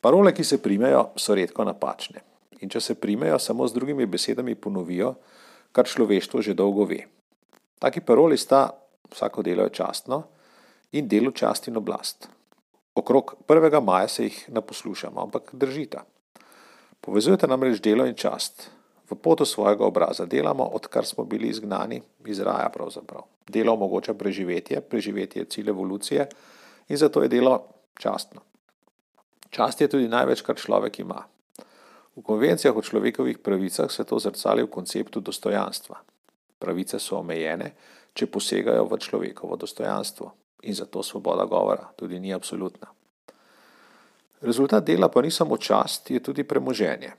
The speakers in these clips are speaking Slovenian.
Parole, ki se primejo, so redko napačne. In če se primejo, samo z drugimi besedami ponovijo, kar človeštvo že dolgo ve. Taki paroli sta: vsako delo je častno in delo čast in oblast. Okrog 1. maja se jih ne poslušamo, ampak držita. Povezujete namreč delo in čast. V potu svojega obraza delamo, odkar smo bili izgnani iz raja pravzaprav. Delo omogoča preživetje, preživetje je cilj evolucije in zato je delo častno. Čast je tudi največ, kar človek ima. V konvencijah o človekovih pravicah se to zrcali v konceptu dostojanstva. Pravice so omejene, če posegajo v človekovo dostojanstvo in zato svoboda govora tudi ni absolutna. Rezultat dela pa ni samo čast, je tudi premoženje.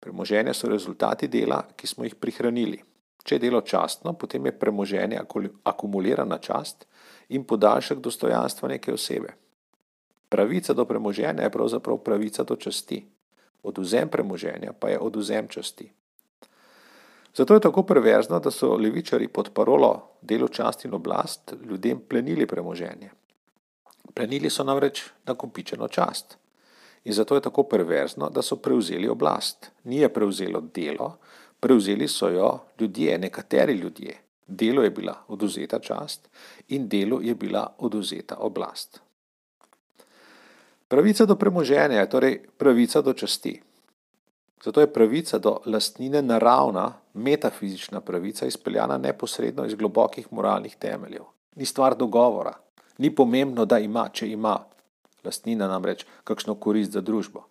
Premoženje so rezultati dela, ki smo jih prihranili. Če je delo častno, potem je premoženje akumulirana čast in podaljšek dostojanstva neke osebe. Pravica do premoženja je pravzaprav pravica do časti. Odvzem premoženja pa je odvzem časti. Zato je tako perverzno, da so levičari pod parolo delo čast in oblast ljudem plenili premoženje. Plenili so namreč nakopičeno čast. In zato je tako perverzno, da so prevzeli oblast. Ni je prevzelo delo, prevzeli so jo ljudje, nekateri ljudje. Delo je bila oduzeta čast in delo je bila oduzeta oblast. Pravica do premoženja je torej pravica do časti. Zato je pravica do lastnine naravna, metafizična pravica, izpeljana neposredno iz globokih moralnih temeljev. Ni stvar dogovora, ni pomembno, da ima, če ima lastnina namreč kakšno korist za družbo.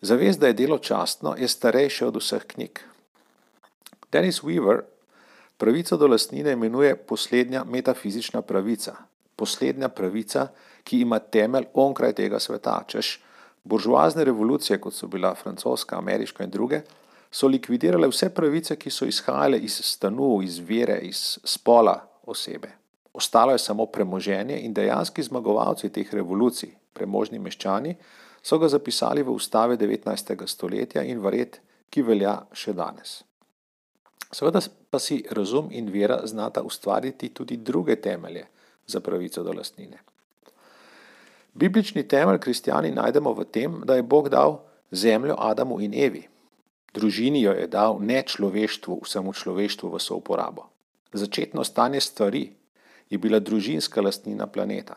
Zavest, da je delo častno, je starejše od vseh knjig. Dennis Weaver pravico do lastnine imenuje poslednja metafizična pravica, poslednja pravica, ki ima temelj onkraj tega sveta, češ Buržoazne revolucije, kot so bila francoska, ameriška in druge, so likvidirale vse pravice, ki so izhajale iz stanu, iz vere, iz spola osebe. Ostalo je samo premoženje in dejanski zmagovalci teh revolucij, premožni meščani, so ga zapisali v ustave 19. stoletja in v red, ki velja še danes. Seveda pa si razum in vera znata ustvariti tudi druge temelje za pravico do lastnine. Biblični temelj kristijani najdemo v tem, da je Bog dal zemljo Adamu in Evi. Družini jo je dal ne človeštvu, vsemu človeštvu v souporabo. Začetno stanje stvari je bila družinska lastnina planeta.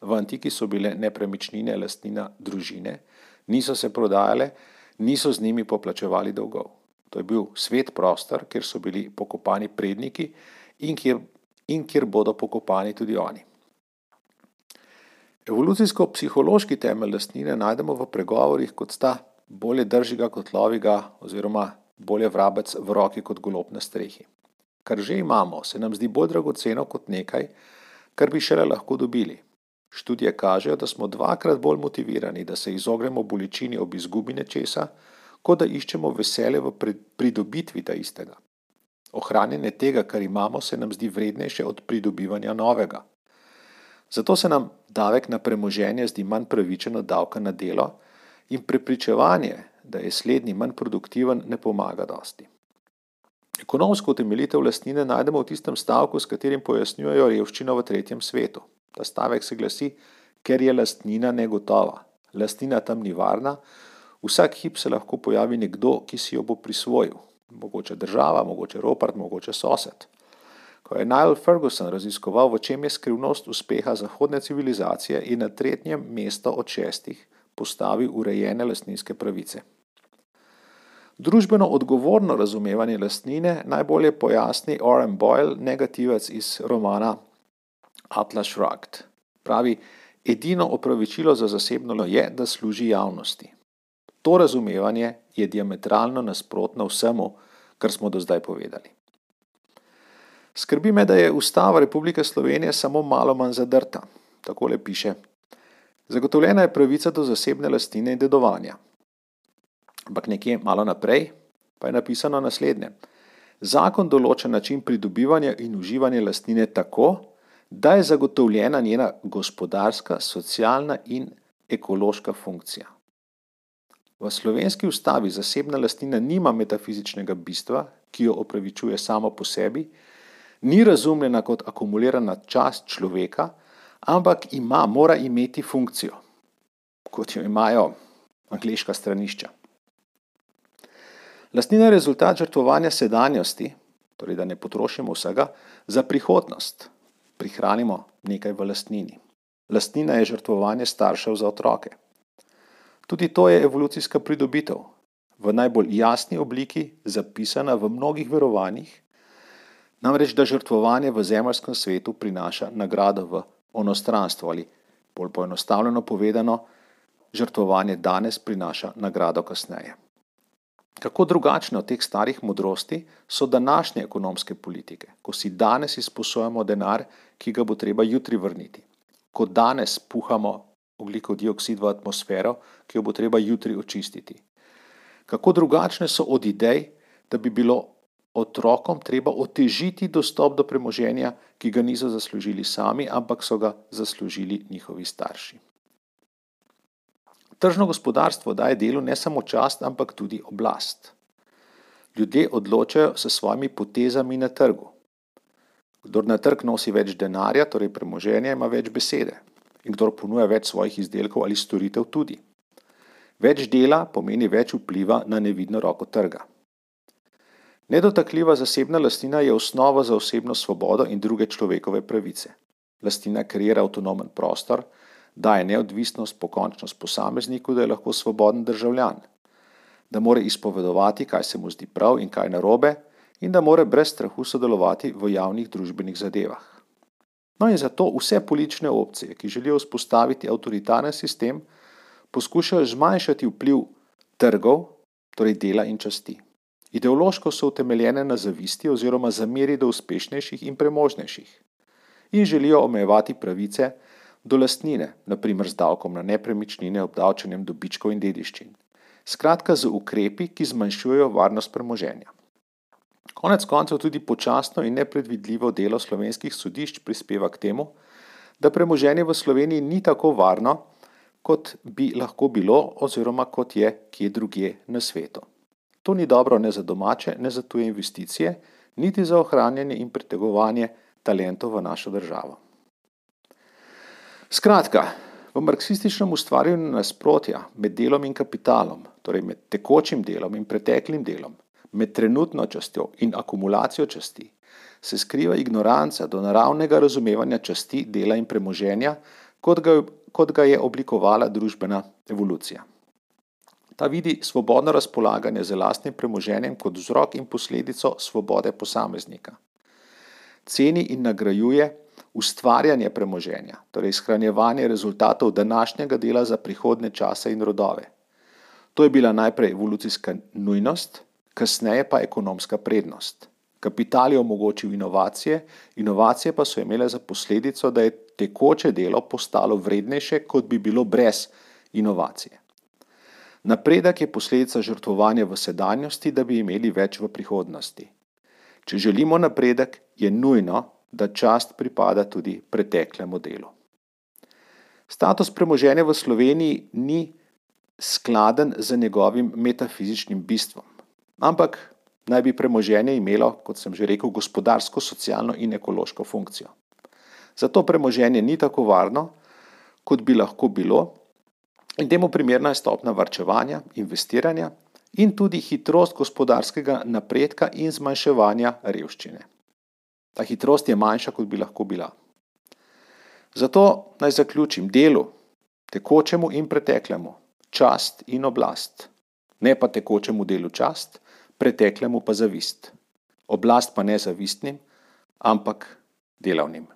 V antiki so bile nepremičnine lastnina družine, niso se prodajale, niso z njimi poplačevali dolgov. To je bil svet prostor, kjer so bili pokopani predniki in kjer, in kjer bodo pokopani tudi oni. Evolucijsko-psihološki temelj lastnine najdemo v pregovorih, kot sta bolje drži ga kot lovi ga, oziroma bolje vrabec v roki kot golob na strehi. Kar že imamo, se nam zdi bolj dragoceno kot nekaj, kar bi šele lahko dobili. Študije kažejo, da smo dvakrat bolj motivirani, da se izognemo bolečini ob izgubi nečesa, kot da iščemo veselje v pridobitvi ta istega. Ohranjanje tega, kar imamo, se nam zdi vrednejše od pridobivanja novega. Zato se nam davek na premoženje zdi manj pravičen od davka na delo in prepričevanje, da je slednji manj produktiven, ne pomaga dosti. Ekonomsko utemeljitev lastnine najdemo v tistem stavku, s katerim pojasnjujejo revščino v tretjem svetu. Ta stavek se glasi, ker je lastnina negotova. Lastnina tam ni varna, vsak hip se lahko pojavi nekdo, ki si jo bo prisvojil. Mogoče država, mogoče ropart, mogoče sosed. Ko je Niall Ferguson raziskoval, v čem je skrivnost uspeha zahodne civilizacije, je na tretjem mesto od šestih postavil urejene lastninske pravice. Družbeno odgovorno razumevanje lastnine najbolje pojasni Oren Boyle, negativec iz romana Atlas Shrugged. Pravi, edino opravičilo za zasebno je, da služi javnosti. To razumevanje je diametralno nasprotno vsemu, kar smo do zdaj povedali. Skrbi me, da je ustava Republike Slovenije samo malo manj zadrta. Takole piše. Zagotovljena je pravica do zasebne lastnine in dedovanja. Ampak nekje malo naprej pa je napisano naslednje. Zakon določa način pridobivanja in uživanja lastnine tako, da je zagotovljena njena gospodarska, socialna in ekološka funkcija. V slovenski ustavi zasebna lastnina nima metafizičnega bistva, ki jo opravičuje samo po sebi, ni razumljena kot akumulirana čast človeka, ampak ima, mora imeti funkcijo. kot jo imajo angliška stranišča. Lastnina je rezultat žrtvovanja sedanjosti, torej da ne potrošimo vsega, za prihodnost. Prihranimo nekaj v lastnini. Lastnina je žrtvovanje staršev za otroke. Tudi to je evolucijska pridobitev, v najbolj jasni obliki, zapisana v mnogih verovanjih, namreč da žrtvovanje v zemljskem svetu prinaša nagrado v onostranstvo ali, bolj poenostavljeno povedano, žrtvovanje danes prinaša nagrado kasneje. Kako drugačne od teh starih modrosti so današnje ekonomske politike, ko si danes izposojamo denar, ki ga bo treba jutri vrniti, ko danes puhamo oglikov dioksid v atmosfero, ki jo bo treba jutri očistiti. Kako drugačne so od idej, da bi bilo otrokom treba otežiti dostop do premoženja, ki ga niso zaslužili sami, ampak so ga zaslužili njihovi starši. Tržno gospodarstvo daje delu ne samo čast, ampak tudi oblast. Ljudje odločajo s svojimi potezami na trgu. Kdor na trg nosi več denarja, torej premoženja, ima več besede. In kdor ponuja več svojih izdelkov ali storitev, tudi. Več dela pomeni več vpliva na nevidno roko trga. Nedotakljiva zasebna lastnina je osnova za osebno svobodo in druge človekove pravice. Lastnina kreira avtonomen prostor, daje neodvisnost, pokončnost posamezniku, da je lahko svoboden državljan, da more izpovedovati, kaj se mu zdi prav in kaj narobe, in da more brez strahu sodelovati v javnih družbenih zadevah. No in zato vse politične opcije, ki želijo vzpostaviti avtoritarni sistem, poskušajo zmanjšati vpliv trgov, torej dela in časti. Ideološko so utemeljene na zavisti oziroma zameri do uspešnejših in premožnejših in želijo omejevati pravice, do lastnine, naprimer z davkom na nepremičnine, obdavčenjem dobičkov in dediščin. Skratka, z ukrepi, ki zmanjšujejo varnost premoženja. Konec koncev tudi počasno in nepredvidljivo delo slovenskih sodišč prispeva k temu, da premoženje v Sloveniji ni tako varno, kot bi lahko bilo oziroma kot je kje drugje na svetu. To ni dobro ne za domače, ne za tuje investicije, niti za ohranjanje in pritegovanje talentov v našo državo. Skratka, v marksističnem ustvarjanju nasprotja med delom in kapitalom, torej med tekočim delom in preteklim delom, med trenutno častjo in akumulacijo časti, se skriva ignoranca do naravnega razumevanja časti, dela in premoženja, kot ga, kot ga je oblikovala družbena evolucija. Ta vidi svobodno razpolaganje z lastnim premoženjem kot vzrok in posledico svobode posameznika. Ceni in nagrajuje ustvarjanje premoženja, torej shranjevanje rezultatov današnjega dela za prihodne čase in rodove. To je bila najprej evolucijska nujnost, kasneje pa ekonomska prednost. Kapital je omogočil inovacije, inovacije pa so imele za posledico, da je tekoče delo postalo vrednejše, kot bi bilo brez inovacije. Napredek je posledica žrtvovanja v sedanjosti, da bi imeli več v prihodnosti. Če želimo napredek, je nujno, da čast pripada tudi preteklemu delu. Status premoženja v Sloveniji ni skladen z njegovim metafizičnim bistvom, ampak naj bi premoženje imelo, kot sem že rekel, gospodarsko, socialno in ekološko funkcijo. Zato premoženje ni tako varno, kot bi lahko bilo, in temu primerna je stopna varčevanja, investiranja in tudi hitrost gospodarskega napredka in zmanjševanja revščine. Ta hitrost je manjša, kot bi lahko bila. Zato naj zaključim delu, tekočemu in preteklemu, čast in oblast, ne pa tekočemu delu čast, preteklemu pa zavist. Oblast pa ne zavistnim, ampak delavnim.